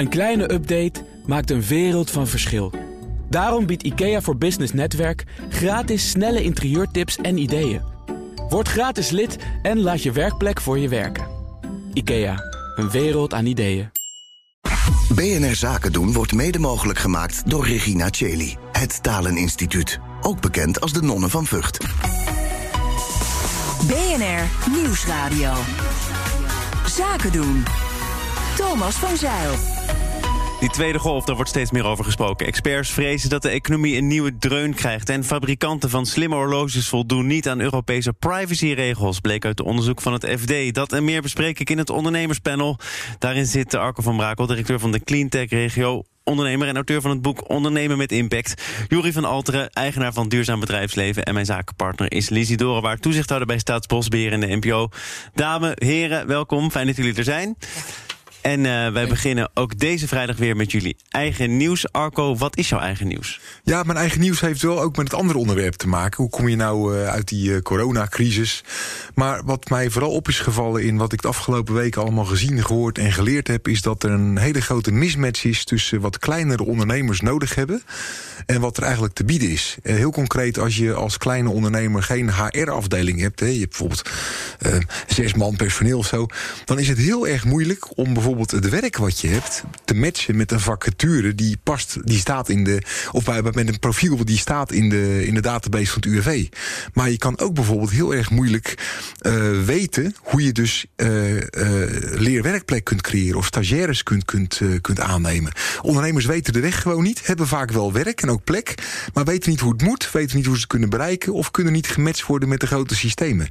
Een kleine update maakt een wereld van verschil. Daarom biedt IKEA voor Business Netwerk gratis snelle interieurtips en ideeën. Word gratis lid en laat je werkplek voor je werken. IKEA, een wereld aan ideeën. BNR Zaken doen wordt mede mogelijk gemaakt door Regina Cheli, het Taleninstituut. Ook bekend als de Nonnen van Vught. BNR Nieuwsradio. Zaken doen. Thomas van Zeil. Die tweede golf, daar wordt steeds meer over gesproken. Experts vrezen dat de economie een nieuwe dreun krijgt. En fabrikanten van slimme horloges voldoen niet aan Europese privacyregels. Bleek uit onderzoek van het FD. Dat en meer bespreek ik in het ondernemerspanel. Daarin zit Arco van Brakel, directeur van de Cleantech-regio ondernemer en auteur van het boek Ondernemen met Impact. Jurie van Alteren, eigenaar van Duurzaam Bedrijfsleven. En mijn zakenpartner is Lizzie Dorenwaard, toezichthouder bij Staatsbosbeheer en de NPO. Dames, heren, welkom. Fijn dat jullie er zijn. En uh, wij beginnen ook deze vrijdag weer met jullie eigen nieuws. Arco, wat is jouw eigen nieuws? Ja, mijn eigen nieuws heeft wel ook met het andere onderwerp te maken. Hoe kom je nou uh, uit die uh, coronacrisis? Maar wat mij vooral op is gevallen in wat ik de afgelopen weken allemaal gezien, gehoord en geleerd heb, is dat er een hele grote mismatch is tussen wat kleinere ondernemers nodig hebben en wat er eigenlijk te bieden is. heel concreet, als je als kleine ondernemer geen HR-afdeling hebt, hè, je hebt bijvoorbeeld zes man personeel of zo, dan is het heel erg moeilijk om bijvoorbeeld bijvoorbeeld het werk wat je hebt te matchen met een vacature die past, die staat in de. of bij, met een profiel die staat in de, in de database van het UWV. Maar je kan ook bijvoorbeeld heel erg moeilijk uh, weten hoe je dus uh, leerwerkplek kunt creëren of stagiaires kunt, kunt, kunt aannemen. Ondernemers weten de weg gewoon niet, hebben vaak wel werk en ook plek, maar weten niet hoe het moet, weten niet hoe ze het kunnen bereiken of kunnen niet gematcht worden met de grote systemen.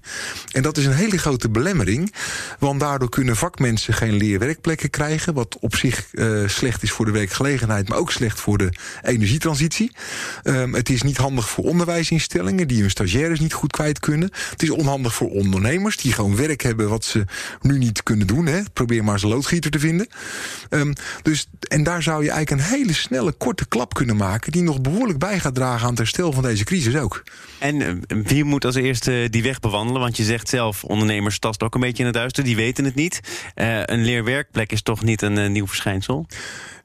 En dat is een hele grote belemmering, want daardoor kunnen vakmensen geen leerwerkplek krijgen. Wat op zich uh, slecht is voor de werkgelegenheid, maar ook slecht voor de energietransitie. Um, het is niet handig voor onderwijsinstellingen die hun stagiaires niet goed kwijt kunnen. Het is onhandig voor ondernemers die gewoon werk hebben wat ze nu niet kunnen doen. Hè. Probeer maar eens een loodgieter te vinden. Um, dus, en daar zou je eigenlijk een hele snelle, korte klap kunnen maken die nog behoorlijk bij gaat dragen aan het herstel van deze crisis ook. En uh, wie moet als eerste die weg bewandelen? Want je zegt zelf, ondernemers tasten ook een beetje in het duister, die weten het niet. Uh, een leerwerkplek is toch niet een uh, nieuw verschijnsel?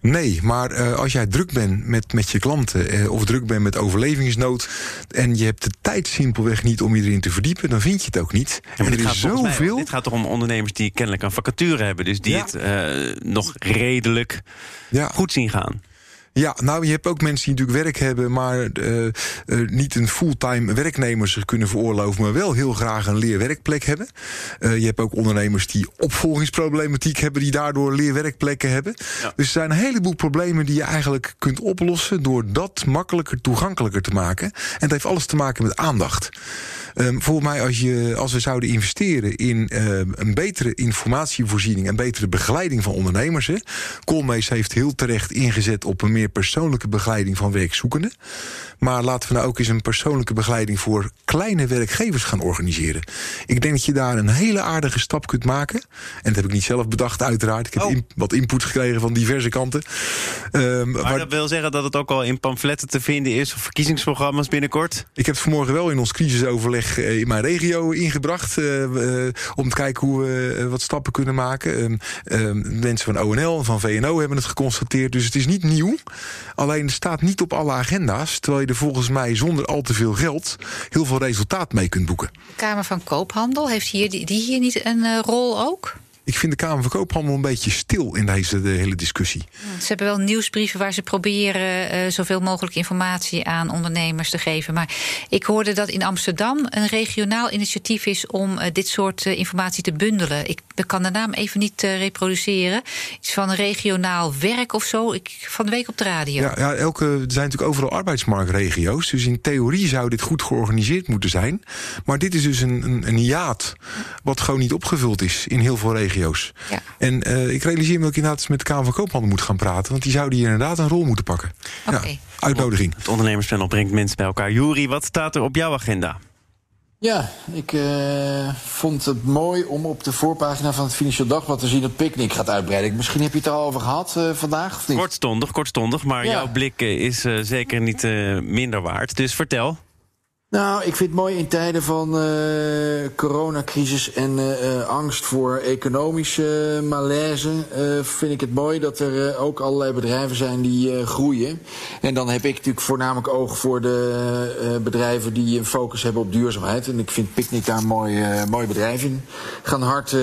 Nee, maar uh, als jij druk bent met, met je klanten uh, of druk bent met overlevingsnood en je hebt de tijd simpelweg niet om je erin te verdiepen, dan vind je het ook niet. Ja, en er is zoveel. Mij, dit gaat toch om ondernemers die kennelijk een vacature hebben, dus die ja. het nog redelijk ja. goed zien gaan. Ja, nou, je hebt ook mensen die natuurlijk werk hebben, maar uh, uh, niet een fulltime werknemer zich kunnen veroorloven, maar wel heel graag een leerwerkplek hebben. Uh, je hebt ook ondernemers die opvolgingsproblematiek hebben, die daardoor leerwerkplekken hebben. Ja. Dus er zijn een heleboel problemen die je eigenlijk kunt oplossen door dat makkelijker toegankelijker te maken. En dat heeft alles te maken met aandacht. Um, volgens mij, als, je, als we zouden investeren in uh, een betere informatievoorziening en betere begeleiding van ondernemers. Hè. Colmees heeft heel terecht ingezet op een meer persoonlijke begeleiding van werkzoekenden. Maar laten we nou ook eens een persoonlijke begeleiding voor kleine werkgevers gaan organiseren. Ik denk dat je daar een hele aardige stap kunt maken. En dat heb ik niet zelf bedacht, uiteraard. Ik heb Oh. in, wat input gekregen van diverse kanten. Um, Maar dat wil zeggen dat het ook al in pamfletten te vinden is of verkiezingsprogramma's binnenkort? Ik heb het vanmorgen wel in ons crisisoverleg eh, in mijn regio ingebracht. Uh, uh, om te kijken hoe we wat stappen kunnen maken. Um, um, mensen van ONL en van VNO hebben het geconstateerd. Dus het is niet nieuw. Alleen het staat niet op alle agenda's. Terwijl je er volgens mij zonder al te veel geld heel veel resultaat mee kunt boeken. De Kamer van Koophandel, heeft hier, die, die hier niet een uh, rol ook? Ik vind de Kamer van Koophandel een beetje stil in deze de hele discussie. Ze hebben wel nieuwsbrieven waar ze proberen uh, zoveel mogelijk informatie aan ondernemers te geven. Maar ik hoorde dat in Amsterdam een regionaal initiatief is om uh, dit soort uh, informatie te bundelen. Ik kan de naam even niet reproduceren. Iets van regionaal werk of zo. Ik, van de week op de radio. Ja, ja elke, er zijn natuurlijk overal arbeidsmarktregio's. Dus in theorie zou dit goed georganiseerd moeten zijn. Maar dit is dus een, een, een hiaat wat gewoon niet opgevuld is in heel veel regio's. Ja. En uh, ik realiseer me dat ik inderdaad met de Kamer van Koophandel moet gaan praten. Want die zouden hier inderdaad een rol moeten pakken. Okay. Ja, uitnodiging. Het ondernemerspanel brengt mensen bij elkaar. Jury, wat staat er op jouw agenda? Ja, ik uh, vond het mooi om op de voorpagina van het Financieel Dagblad te zien dat Picnic gaat uitbreiden. Misschien heb je het er al over gehad uh, vandaag, of niet? Kortstondig, kortstondig, maar ja. jouw blik is uh, zeker niet minder waard. Dus vertel. Nou, ik vind het mooi in tijden van uh, coronacrisis en uh, angst voor economische malaise. Vind ik het mooi dat er ook allerlei bedrijven zijn die groeien. En dan heb ik natuurlijk voornamelijk oog voor de bedrijven die een focus hebben op duurzaamheid. En ik vind Picnic daar een mooi, mooi bedrijf in. Gaan hard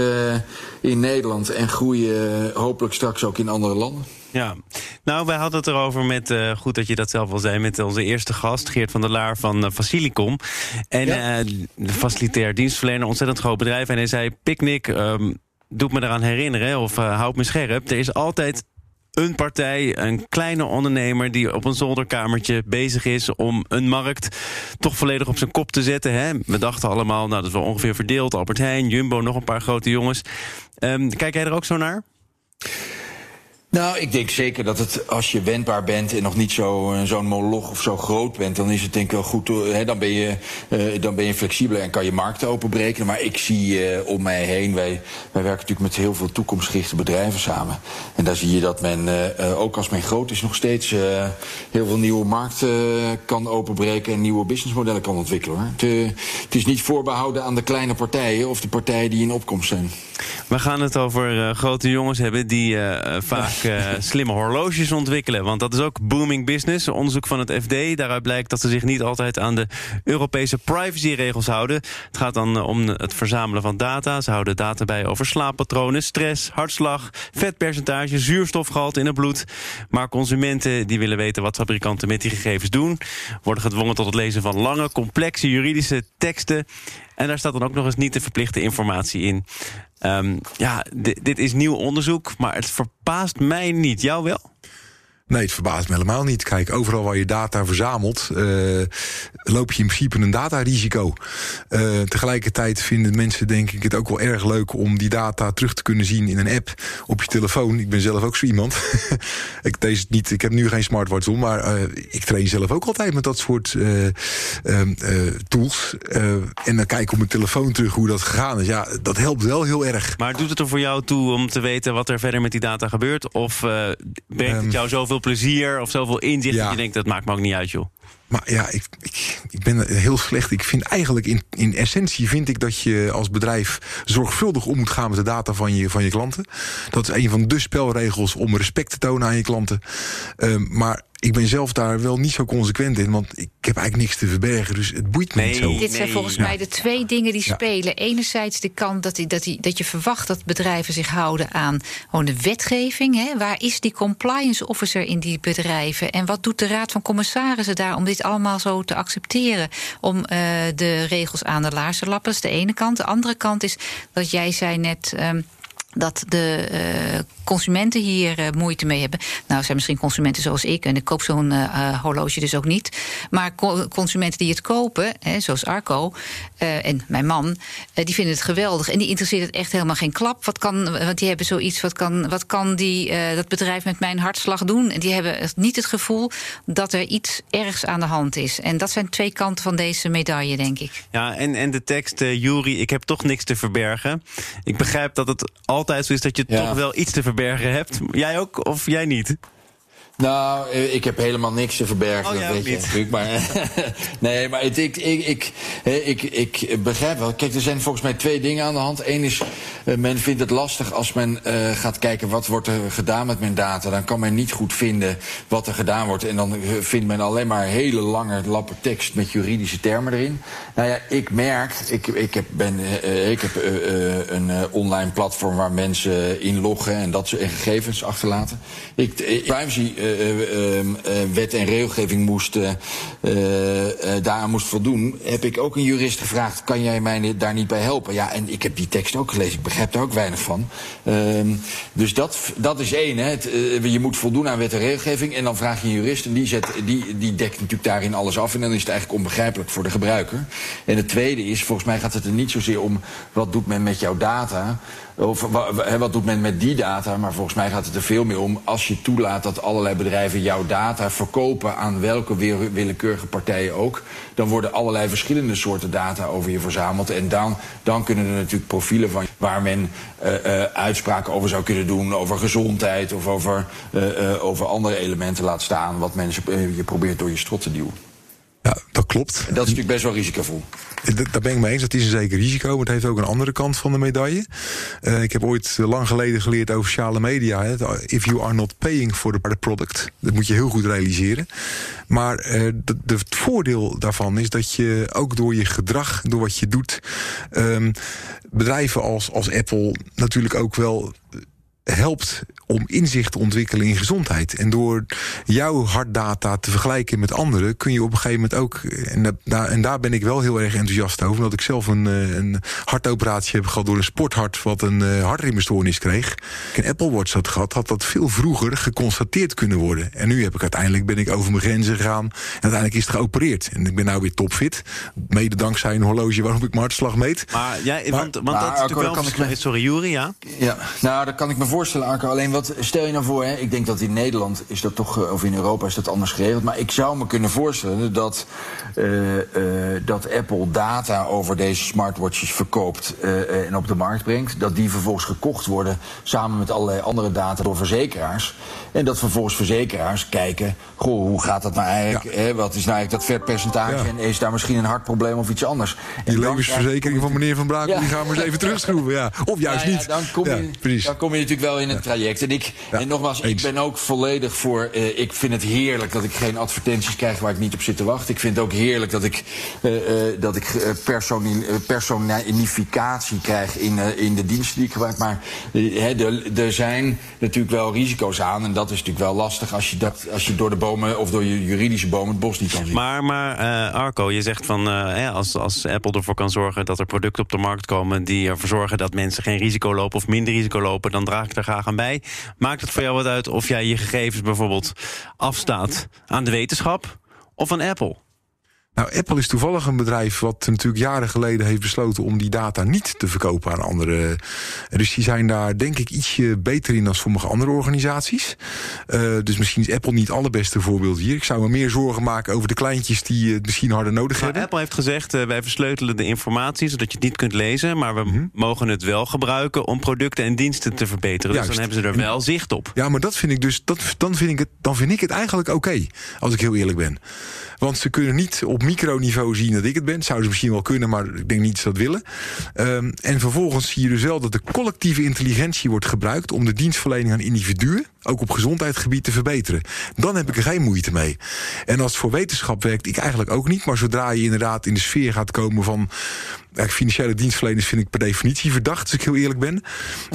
in Nederland en groeien hopelijk straks ook in andere landen. Ja, nou, wij hadden het erover met, uh, goed dat je dat zelf al zei, met onze eerste gast, Geert van der Laar van uh, Facilicom. En ja. uh, de facilitair dienstverlener, ontzettend groot bedrijf. En hij zei: Picnic, um, doet me eraan herinneren, of houd me scherp. Er is altijd een partij, een kleine ondernemer... die op een zolderkamertje bezig is om een markt toch volledig op zijn kop te zetten. Hè? We dachten allemaal, nou, dat is wel ongeveer verdeeld. Albert Heijn, Jumbo, nog een paar grote jongens. Um, kijk jij er ook zo naar? Nou, ik denk zeker dat het als je wendbaar bent en nog niet zo, eh, zo'n moloch of zo groot bent, dan is het denk ik wel goed. Hè, dan, ben je, uh, dan ben je flexibeler en kan je markten openbreken. Maar ik zie om mij heen, wij, wij werken natuurlijk met heel veel toekomstgerichte bedrijven samen. En daar zie je dat men, ook als men groot is, nog steeds heel veel nieuwe markten kan openbreken en nieuwe businessmodellen kan ontwikkelen. Het, het, is niet voorbehouden aan de kleine partijen of de partijen die in opkomst zijn. We gaan het over grote jongens hebben die vaak uh, slimme horloges ontwikkelen. Want dat is ook booming business. Onderzoek van het FD. Daaruit blijkt dat ze zich niet altijd aan de Europese privacyregels houden. Het gaat dan eh, om het verzamelen van data. Ze houden data bij over slaappatronen, stress, hartslag, vetpercentage, zuurstofgehalte in het bloed. Maar consumenten die willen weten wat fabrikanten met die gegevens doen, worden gedwongen tot het lezen van lange, complexe juridische teksten. En daar staat dan ook nog eens niet de verplichte informatie in. Um, ja, dit is nieuw onderzoek, maar het verbaast mij niet. Jou wel? Nee, het verbaast me helemaal niet. Kijk, overal waar je data verzamelt, uh, loop je in principe een datarisico. Uh, tegelijkertijd vinden mensen denk ik het ook wel erg leuk om die data terug te kunnen zien in een app op je telefoon. Ik ben zelf ook zo iemand. ik, deze niet, ik heb nu geen smartwatch om, maar uh, ik train zelf ook altijd met dat soort ehm, tools. en dan kijk ik op mijn telefoon terug hoe dat gegaan is. Ja, dat helpt wel heel erg. Maar doet het er voor jou toe om te weten wat er verder met die data gebeurt? Of brengt het um, jou zoveel plezier of zoveel inzicht ja. dat je denkt, dat maakt me ook niet uit, joh. Maar ja, ik, ik, ik, ben heel slecht. Ik vind eigenlijk in, in essentie vind ik dat je als bedrijf zorgvuldig om moet gaan met de data van je, van je klanten. Dat is een van de spelregels om respect te tonen aan je klanten. Um, maar ik ben zelf daar wel niet zo consequent in, want ik heb eigenlijk niks te verbergen, dus het boeit me nee, niet zo. Dit zijn nee. volgens mij de twee dingen die ja. spelen. Enerzijds de kant dat, die, dat, die, dat je verwacht dat bedrijven zich houden aan gewoon de wetgeving. Hè? Waar is die compliance officer in die bedrijven? En wat doet de Raad van Commissarissen daar om dit allemaal zo te accepteren? Om uh, de regels aan de laarzen lappen, dat is de ene kant. De andere kant is dat jij zei net. Um, dat de uh, consumenten hier uh, moeite mee hebben. Nou, zijn misschien consumenten zoals ik, en ik koop zo'n uh, horloge dus ook niet. Maar co consumenten die het kopen, hè, zoals Arco en mijn man, die vinden het geweldig. En die interesseert het echt helemaal geen klap. Wat kan, want die hebben zoiets, wat kan, wat kan die, dat bedrijf met mijn hartslag doen? En die hebben niet het gevoel dat er iets ergs aan de hand is. En dat zijn twee kanten van deze medaille, denk ik. Ja, en, en de tekst, Jury, ik heb toch niks te verbergen. Ik begrijp dat het al altijd zo is dat je ja. toch wel iets te verbergen hebt. Jij ook of jij niet? Nou, ik heb helemaal niks te verbergen. Oh, ja, weet je natuurlijk. Maar, nee, maar het, ik, ik, ik, ik, ik begrijp wel. Kijk, er zijn volgens mij twee dingen aan de hand. Eén is, uh, men vindt het lastig als men uh, gaat kijken wat wordt er gedaan met mijn data. Dan kan men niet goed vinden wat er gedaan wordt. En dan vindt men alleen maar hele lange lappen tekst met juridische termen erin. Nou ja, ik merk, ik, ik heb, ben, uh, ik heb een online platform waar mensen inloggen en dat soort gegevens achterlaten. Ik, privacy wet en regelgeving moest, daaraan moest voldoen, heb ik ook een jurist gevraagd: kan jij mij daar niet bij helpen? Ja, en ik heb die tekst ook gelezen, ik begrijp daar ook weinig van. Ehm, dus dat, dat is één. Hè. Het, je moet voldoen aan wet en regelgeving. En dan vraag je een jurist en die, zet, die, die dekt natuurlijk daarin alles af. En dan is het eigenlijk onbegrijpelijk voor de gebruiker. En het tweede is, volgens mij gaat het er niet zozeer om wat doet men met jouw data. Of wat doet men met die data? Maar volgens mij gaat het er veel meer om als je toelaat dat allerlei bedrijven jouw data verkopen aan welke willekeurige partijen ook. Dan worden allerlei verschillende soorten data over je verzameld. En dan, dan kunnen er natuurlijk profielen van waar men uh, uh, uitspraken over zou kunnen doen. Over gezondheid of over, uh, over andere elementen laat staan. Wat mensen je probeert door je strot te duwen. Ja, dat klopt. En dat is natuurlijk best wel risicovol. Daar ben ik mee eens. Dat is een zeker risico. Maar het heeft ook een andere kant van de medaille. Uh, ik heb ooit lang geleden geleerd over sociale media. Hè. If you are not paying for the product. Dat moet je heel goed realiseren. Maar uh, de, de, het voordeel daarvan is dat je ook door je gedrag, door wat je doet. Um, bedrijven als, als Apple natuurlijk ook wel helpt om inzicht te ontwikkelen in gezondheid. En door jouw hartdata te vergelijken met anderen... kun je op een gegeven moment ook... en, daar, en daar ben ik wel heel erg enthousiast over... omdat ik zelf een, eh, een hartoperatie heb gehad door een sporthart... wat een uh, hartritmestoornis kreeg. Ik een Apple Watch had gehad, had dat veel vroeger geconstateerd kunnen worden. En nu heb ik uiteindelijk ben ik over mijn grenzen gegaan... en uiteindelijk is het geopereerd. En ik ben nou weer topfit. Mede dankzij een horloge waarop ik mijn hartslag meet. Maar, ja, maar, want, want maar, dat is natuurlijk wel... Kan ik... Sorry, Jury, ja? Ja, nou, dat kan ik me voorstellen, Arco. Alleen wat stel je nou voor, hè? ik denk dat in Nederland is dat toch, eh, of in Europa is dat anders geregeld. Maar ik zou me kunnen voorstellen dat, uh, uh, dat Apple data over deze smartwatches verkoopt uh, en op de markt brengt. Dat die vervolgens gekocht worden samen met allerlei andere data door verzekeraars. En dat vervolgens verzekeraars kijken, goh, hoe gaat dat nou eigenlijk? Ja. Hè? Wat is nou eigenlijk dat vetpercentage? Ja. En is daar misschien een hartprobleem of iets anders? Die levensverzekering van meneer Van ja. die gaan we eens even terugschroeven. Ja. Of juist niet. Dan kom, je, dan kom je natuurlijk wel in het traject. En, ik, en nogmaals, ik ben ook volledig voor. Uh, ik vind het heerlijk dat ik geen advertenties krijg waar ik niet op zit te wachten. Ik vind het ook heerlijk dat ik, uh, uh, dat ik personificatie krijg in, in de diensten die ik gebruik. Maar er zijn natuurlijk wel risico's aan. En dat is natuurlijk wel lastig als je, dat, als je door de bomen of door je juridische bomen het bos niet kan zien. Maar, maar Arco, je zegt van als, als Apple ervoor kan zorgen dat er producten op de markt komen die ervoor zorgen dat mensen geen risico lopen of minder risico lopen, dan draag ik er graag aan bij. Maakt het voor jou wat uit of jij je gegevens bijvoorbeeld afstaat aan de wetenschap of aan Apple? Nou, Apple is toevallig een bedrijf wat natuurlijk jaren geleden heeft besloten om die data niet te verkopen aan andere. Dus die zijn daar denk ik ietsje beter in dan sommige andere organisaties. Uh, dus misschien is Apple niet het allerbeste voorbeeld hier. Ik zou me meer zorgen maken over de kleintjes die het misschien harder nodig maar hebben. Apple heeft gezegd, uh, wij versleutelen de informatie zodat je het niet kunt lezen. Maar we -hmm. mogen het wel gebruiken om producten en diensten te verbeteren. Juist. Dus dan hebben ze er wel zicht op. Ja, maar dat vind ik dus, dat, dan, vind ik het, dan vind ik het eigenlijk oké. Okay, als ik heel eerlijk ben. Want ze kunnen niet op microniveau zien dat ik het ben. Zouden ze misschien wel kunnen, maar ik denk niet dat ze dat willen. Um, en vervolgens zie je dus wel dat de collectieve intelligentie wordt gebruikt... om de dienstverlening aan individuen, ook op gezondheidsgebied, te verbeteren. Dan heb ik er geen moeite mee. En als het voor wetenschap werkt, ik eigenlijk ook niet. Maar zodra je inderdaad in de sfeer gaat komen van... financiële dienstverleners vind ik per definitie verdacht, als ik heel eerlijk ben.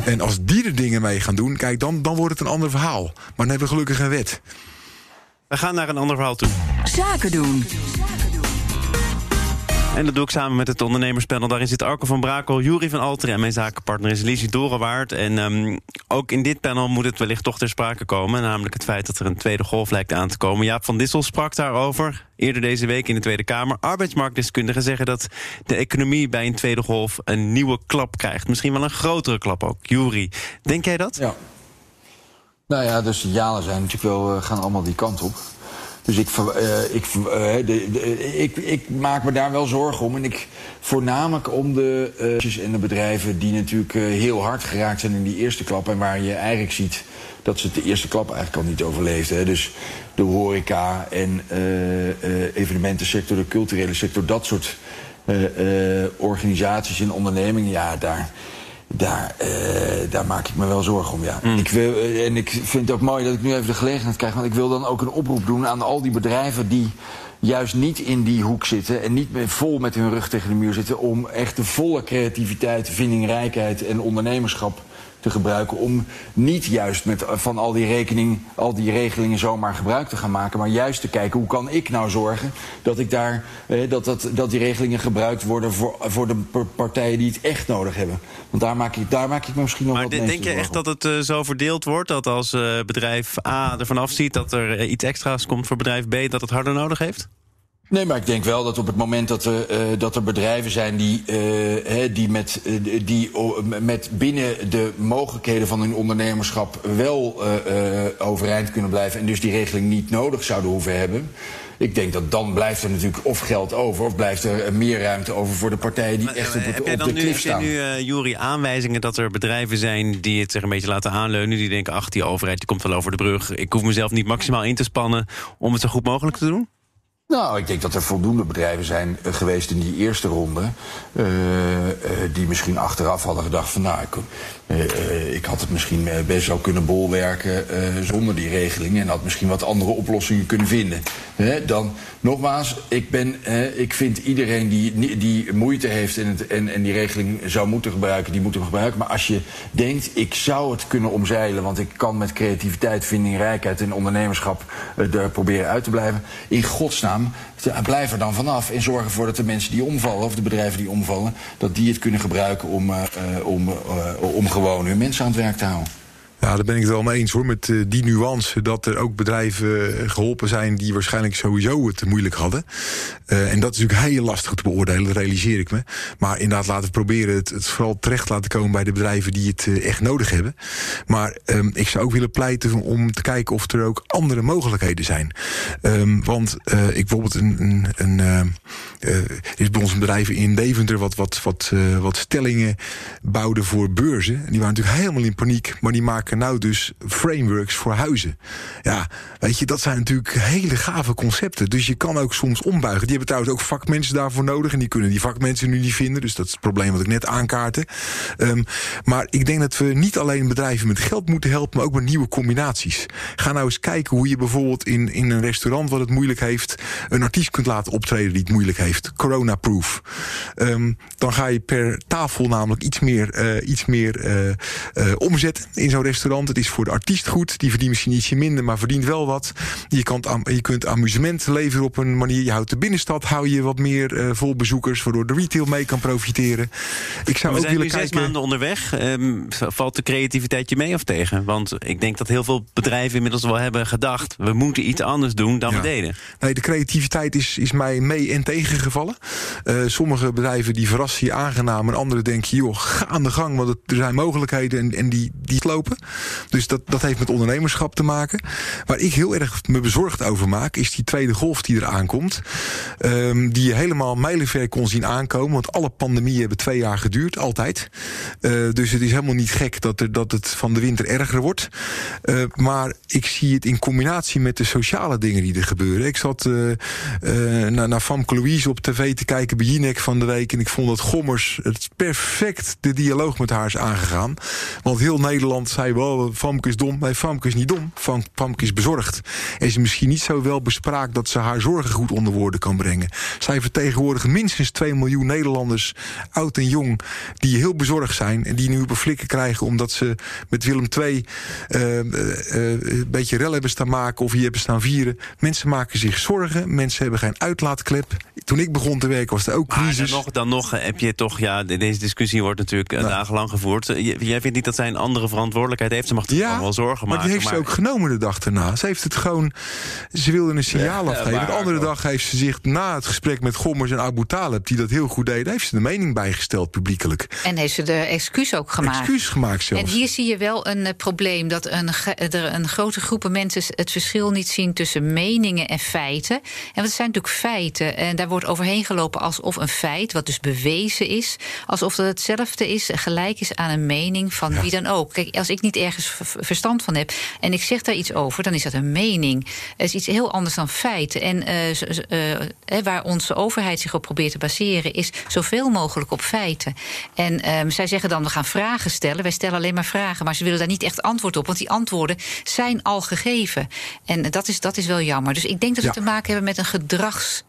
En als die er dingen mee gaan doen, kijk, dan, dan wordt het een ander verhaal. Maar dan hebben we gelukkig een wet. We gaan naar een ander verhaal toe. Zaken doen. En dat doe ik samen met het ondernemerspanel. Daarin zit Arco van Brakel, Jury van Alteren... en mijn zakenpartner is Lisie Dorenwaard. En um, ook in dit panel moet het wellicht toch ter sprake komen... namelijk het feit dat er een tweede golf lijkt aan te komen. Jaap van Dissel sprak daarover eerder deze week in de Tweede Kamer. Arbeidsmarktdeskundigen zeggen dat de economie bij een tweede golf... een nieuwe klap krijgt. Misschien wel een grotere klap ook. Jury, denk jij dat? Ja. Nou ja, de signalen zijn natuurlijk wel, gaan allemaal die kant op. Dus ik, uh, ik, uh, de, ik, ik, maak me daar wel zorgen om. En ik voornamelijk om de en de bedrijven die natuurlijk heel hard geraakt zijn in die eerste klap. En waar je eigenlijk ziet dat ze de eerste klap eigenlijk al niet overleefden. Hè. Dus de horeca en evenementensector, de culturele sector, dat soort organisaties en ondernemingen. Ja, daar daar, uh, daar maak ik me wel zorgen om, ja. Mm. Ik wil, uh, en ik vind het ook mooi dat ik nu even de gelegenheid krijg... want ik wil dan ook een oproep doen aan al die bedrijven... die juist niet in die hoek zitten en niet vol met hun rug tegen de muur zitten... om echt de volle creativiteit, vindingrijkheid en ondernemerschap te gebruiken om niet juist met, van al die, rekening, al die regelingen zomaar gebruik te gaan maken, maar juist te kijken hoe kan ik nou zorgen dat, ik daar, eh, dat, dat, dat die regelingen gebruikt worden voor, voor de partijen die het echt nodig hebben. Want daar maak ik, daar maak ik me misschien nog maar wat Maar denk je echt dat het uh, zo verdeeld wordt dat als uh, bedrijf A ervan afziet dat er uh, iets extra's komt voor bedrijf B dat het harder nodig heeft? Nee, maar ik denk wel dat op het moment dat er, uh, dat er bedrijven zijn die, uh, die, met, uh, die met binnen de mogelijkheden van hun ondernemerschap wel overeind kunnen blijven en dus die regeling niet nodig zouden hoeven hebben. Ik denk dat dan blijft er natuurlijk of geld over... of blijft er meer ruimte over voor de partijen die echt op, het, op de klif staan. Heb nu, uh, Jury, aanwijzingen dat er bedrijven zijn... die het zich een beetje laten aanleunen? Die denken, ach, die overheid die komt wel over de brug. Ik hoef mezelf niet maximaal in te spannen om het zo goed mogelijk te doen? Nou, ik denk dat er voldoende bedrijven zijn uh, geweest in die eerste ronde. Uh, uh, die misschien achteraf hadden gedacht van nou, ik, ik had het misschien best wel kunnen bolwerken zonder die regeling. En had misschien wat andere oplossingen kunnen vinden. dan nogmaals, ik, ben, ik vind iedereen die, die moeite heeft en, het, en, en die regeling zou moeten gebruiken, die moet hem gebruiken. Maar als je denkt, ik zou het kunnen omzeilen, want ik kan met creativiteit, vindingrijkheid en ondernemerschap er proberen uit te blijven. In godsnaam blijf er dan vanaf en zorg ervoor dat de mensen die omvallen, of de bedrijven die omvallen, dat die het kunnen gebruiken om, uh, om, uh, om gewoon hun mensen aan het werk te houden. Ja, daar ben ik het wel mee eens hoor. Met uh, die nuance dat er ook bedrijven geholpen zijn die waarschijnlijk sowieso het moeilijk hadden. Uh, en dat is natuurlijk heel lastig te beoordelen, dat realiseer ik me. Maar inderdaad, laten we proberen het, vooral terecht laten komen bij de bedrijven die het echt nodig hebben. Maar um, ik zou ook willen pleiten om te kijken of er ook andere mogelijkheden zijn. Um, want ik bijvoorbeeld een. een, een is bij ons een bedrijf in Deventer wat, wat, wat, wat stellingen bouwde voor beurzen. En die waren natuurlijk helemaal in paniek, maar die maken maken nou dus frameworks voor huizen. Ja, weet je, dat zijn natuurlijk hele gave concepten. Dus je kan ook soms ombuigen. Die hebben trouwens ook vakmensen daarvoor nodig. En die kunnen die vakmensen nu niet vinden. Dus dat is het probleem wat ik net aankaartte. Um, maar ik denk dat we niet alleen bedrijven met geld moeten helpen, maar ook met nieuwe combinaties. Ga nou eens kijken hoe je bijvoorbeeld in, in een restaurant wat het moeilijk heeft, een artiest kunt laten optreden die het moeilijk heeft. Corona-proof. Um, dan ga je per tafel namelijk iets meer, uh, iets meer uh, uh, omzet in zo'n restaurant. Het is voor de artiest goed. Die verdient misschien ietsje minder, maar verdient wel wat. Je, kan, je kunt amusement leveren op een manier. Je houdt de binnenstad, hou je wat meer uh, vol bezoekers, waardoor de retail mee kan profiteren. Ik zou We ook zijn willen nu zes kijken. maanden onderweg. Um, valt de creativiteit je mee of tegen? Want ik denk dat heel veel bedrijven inmiddels wel hebben gedacht... we moeten iets anders doen dan Ja. we deden. Nee, de creativiteit is, is mij mee en tegengevallen. Uh, sommige bedrijven die verrassen je aangenaam... en andere denken, joh, ga aan de gang... want het, er zijn mogelijkheden en, en die, die lopen. Dus dat, dat heeft met ondernemerschap te maken. Waar ik heel erg me bezorgd over maak... is die tweede golf die er aankomt. Um, die je helemaal mijlenver kon zien aankomen. Want alle pandemieën hebben twee jaar geduurd, altijd. Uh, dus het is helemaal niet gek dat, er, dat het van de winter erger wordt. Uh, maar ik zie het in combinatie met de sociale dingen die er gebeuren. Ik zat uh, naar, naar Famke op tv te kijken bij Jinek van de week. En ik vond dat Gommers het perfect de dialoog met haar is aangegaan. Want heel Nederland zei wel, Famke is dom. Nee, Famke is niet dom. Fam, Famke is bezorgd. En ze misschien niet zo wel bespraakt dat ze haar zorgen goed onder woorden kan brengen. Zij vertegenwoordigen minstens 2 miljoen Nederlanders, oud en jong, die heel bezorgd zijn. En die nu op een flikken krijgen omdat ze met Willem II uh, uh, een beetje rel hebben staan maken of hier hebben staan vieren. Mensen maken zich zorgen. Mensen hebben geen uitlaatklep. Toen ik begon te werken was er ook Maar crisis. dan nog, dan nog heb je toch, ja, de- deze discussie wordt natuurlijk dagenlang gevoerd. Jij vindt niet dat zij een andere verantwoordelijkheid heeft? Ze mag zich gewoon wel zorgen maar die heeft ze ook genomen de dag daarna. Ze heeft het gewoon. Ze wilde een signaal Ja, afgeven. De andere dag heeft ze zich na het gesprek met Gommers en Abu Talib, die dat heel goed deden, heeft ze de mening bijgesteld publiekelijk. En heeft ze de excuus ook gemaakt. Excuus gemaakt zelfs. En hier zie je wel een eh, probleem dat een, ge- er een grote groepen mensen het verschil niet zien tussen meningen en feiten. En het zijn natuurlijk feiten. En daar wordt overheen gelopen alsof een feit, wat dus bewezen is, alsof dat hetzelfde is, gelijk is aan een mening van wie dan ook. Kijk, als ik niet ergens verstand van heb en ik zeg daar iets over, dan is dat een mening. Het is iets heel anders dan feiten. En eh, eh, waar onze overheid zich op probeert te baseren, is zoveel mogelijk op feiten. En ehm, zij zeggen dan, we gaan vragen stellen. Wij stellen alleen maar vragen, maar ze willen daar niet echt antwoord op. Want die antwoorden zijn al gegeven. En dat is, dat is wel jammer. Dus ik denk dat we Ja. te maken hebben met een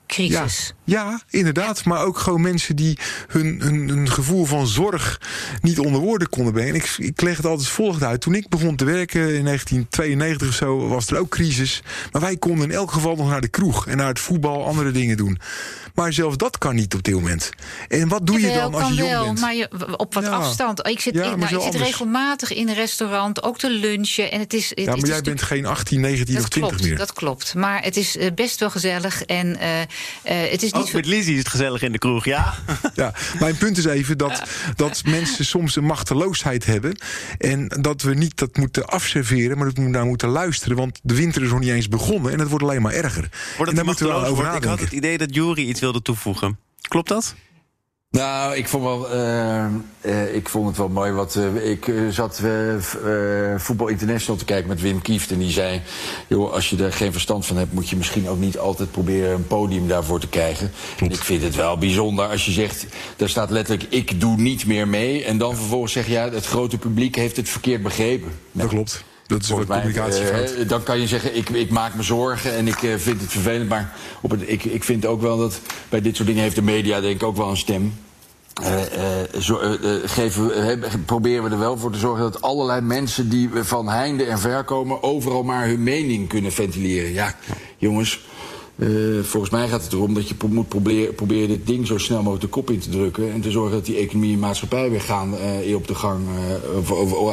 gedragscrisis. Ja, ja, inderdaad. Maar ook gewoon mensen die hun, hun, hun gevoel van zorg niet onder woorden konden brengen. Ik, ik leg het altijd volgt uit. Toen ik begon te werken in 1992 of zo, was er ook crisis. Maar wij konden in elk geval nog naar de kroeg en naar het voetbal, andere dingen doen. Maar zelfs dat kan niet op dit moment. En wat doe je dan als je jong wel, bent? maar je, op wat Ja. afstand. Ik zit, Ja, ik, maar nou, ik zit regelmatig in een restaurant, ook te lunchen. En het is, het, Ja, het maar is jij bent geen 18, 19 of dat 20 klopt, meer. dat klopt. Maar het is eh, best wel gezellig. En eh, het is niet Ook met Lizzie is het gezellig in de kroeg, ja. Ja, mijn punt is even dat, dat mensen soms een machteloosheid hebben. En dat we niet dat moeten afserveren, maar dat we naar moeten luisteren. Want de winter is nog niet eens begonnen en het wordt alleen maar erger. Wordt en daar moeten we dan over wordt? Ik had nadenken. het idee dat Jury iets wilde toevoegen. Klopt dat? Nou, ik vond, wel, uh, uh, ik vond het wel mooi. Wat, uh, ik zat Voetbal International te kijken met Wim Kieft. En die zei: joh, Als je er geen verstand van hebt, moet je misschien ook niet altijd proberen een podium daarvoor te krijgen. En ik vind het wel bijzonder als je zegt: daar staat letterlijk: ik doe niet meer mee. En dan vervolgens zeg je: ja, het grote publiek heeft het verkeerd begrepen. Dat klopt. Dat is communicatiefout. Uh, dan kan je zeggen, ik, ik maak me zorgen en ik uh, vind het vervelend. Maar op het, ik, ik vind ook wel dat bij dit soort dingen heeft de media denk ik ook wel een stem. Uh, zo, geven, proberen we er wel voor te zorgen dat allerlei mensen die van heinde en ver komen, overal maar hun mening kunnen ventileren. Ja, jongens. volgens mij gaat het erom dat je moet proberen, proberen dit ding zo snel mogelijk de kop in te drukken. En te zorgen dat die economie en maatschappij weer gaan, op de gang,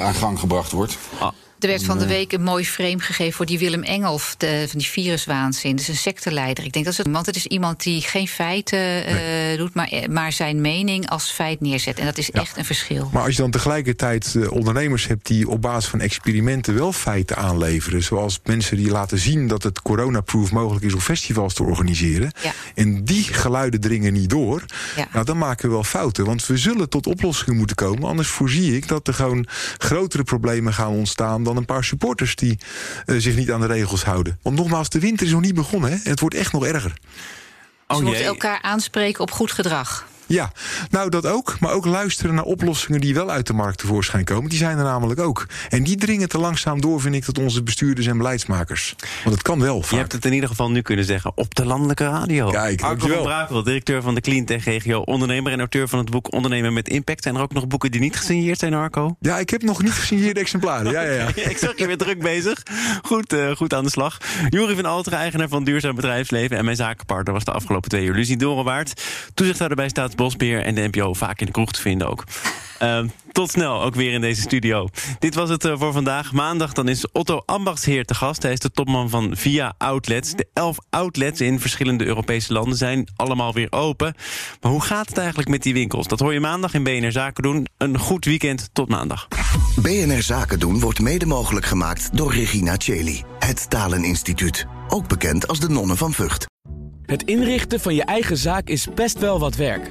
aan gang gebracht wordt. Ah. Er werd van de week een mooi frame gegeven voor die Willem Engels, de, van die viruswaanzin. Dat is een secteleider. Ik denk dat het, want het is iemand die geen feiten uh, doet, maar, maar zijn mening als feit neerzet. En dat is ja. echt een verschil. Maar als je dan tegelijkertijd uh, ondernemers hebt die op basis van experimenten wel feiten aanleveren, zoals mensen die laten zien dat het coronaproof mogelijk is om festivals te organiseren, ja. en die geluiden dringen niet door, ja. nou, dan maken we wel fouten. Want we zullen tot oplossingen moeten komen. Anders voorzie ik dat er gewoon grotere problemen gaan ontstaan dan een paar supporters die uh, zich niet aan de regels houden. Want nogmaals, de winter is nog niet begonnen. Hè? En het wordt echt nog erger. Dus we moeten elkaar aanspreken op goed gedrag. Ja, nou dat ook. Maar ook luisteren naar oplossingen die wel uit de markt tevoorschijn komen. Die zijn er namelijk ook. En die dringen te langzaam door, vind ik, tot onze bestuurders en beleidsmakers. Want het kan wel. Vaak. Je hebt het in ieder geval nu kunnen zeggen op de landelijke radio. Kijk, Arco van Brakel, directeur van de Cleantech Regio, ondernemer en auteur van het boek Ondernemen met Impact. Zijn er ook nog boeken die niet gesigneerd zijn, Arco? Ja, ik heb nog niet gesigneerde exemplaren. Ja, ja, ja. ik zag je weer druk bezig. Goed, uh, goed aan de slag. Jurie van Alteren, eigenaar van Duurzaam Bedrijfsleven en mijn zakenpartner was de afgelopen twee uur. Lucie Dorenwaard, toezichthouder bij Staatsbosbeheer en de NPO vaak in de kroeg te vinden ook. Uh, tot snel, ook weer in deze studio. Dit was het uh, voor vandaag. Maandag dan is Otto Ambachtsheer te gast. Hij is de topman van Via Outlets. De elf outlets in verschillende Europese landen zijn allemaal weer open. Maar hoe gaat het eigenlijk met die winkels? Dat hoor je maandag in BNR Zaken doen. Een goed weekend tot maandag. BNR Zaken doen wordt mede mogelijk gemaakt door Regina Cheli. Het Taleninstituut. Ook bekend als de Nonnen van Vught. Het inrichten van je eigen zaak is best wel wat werk.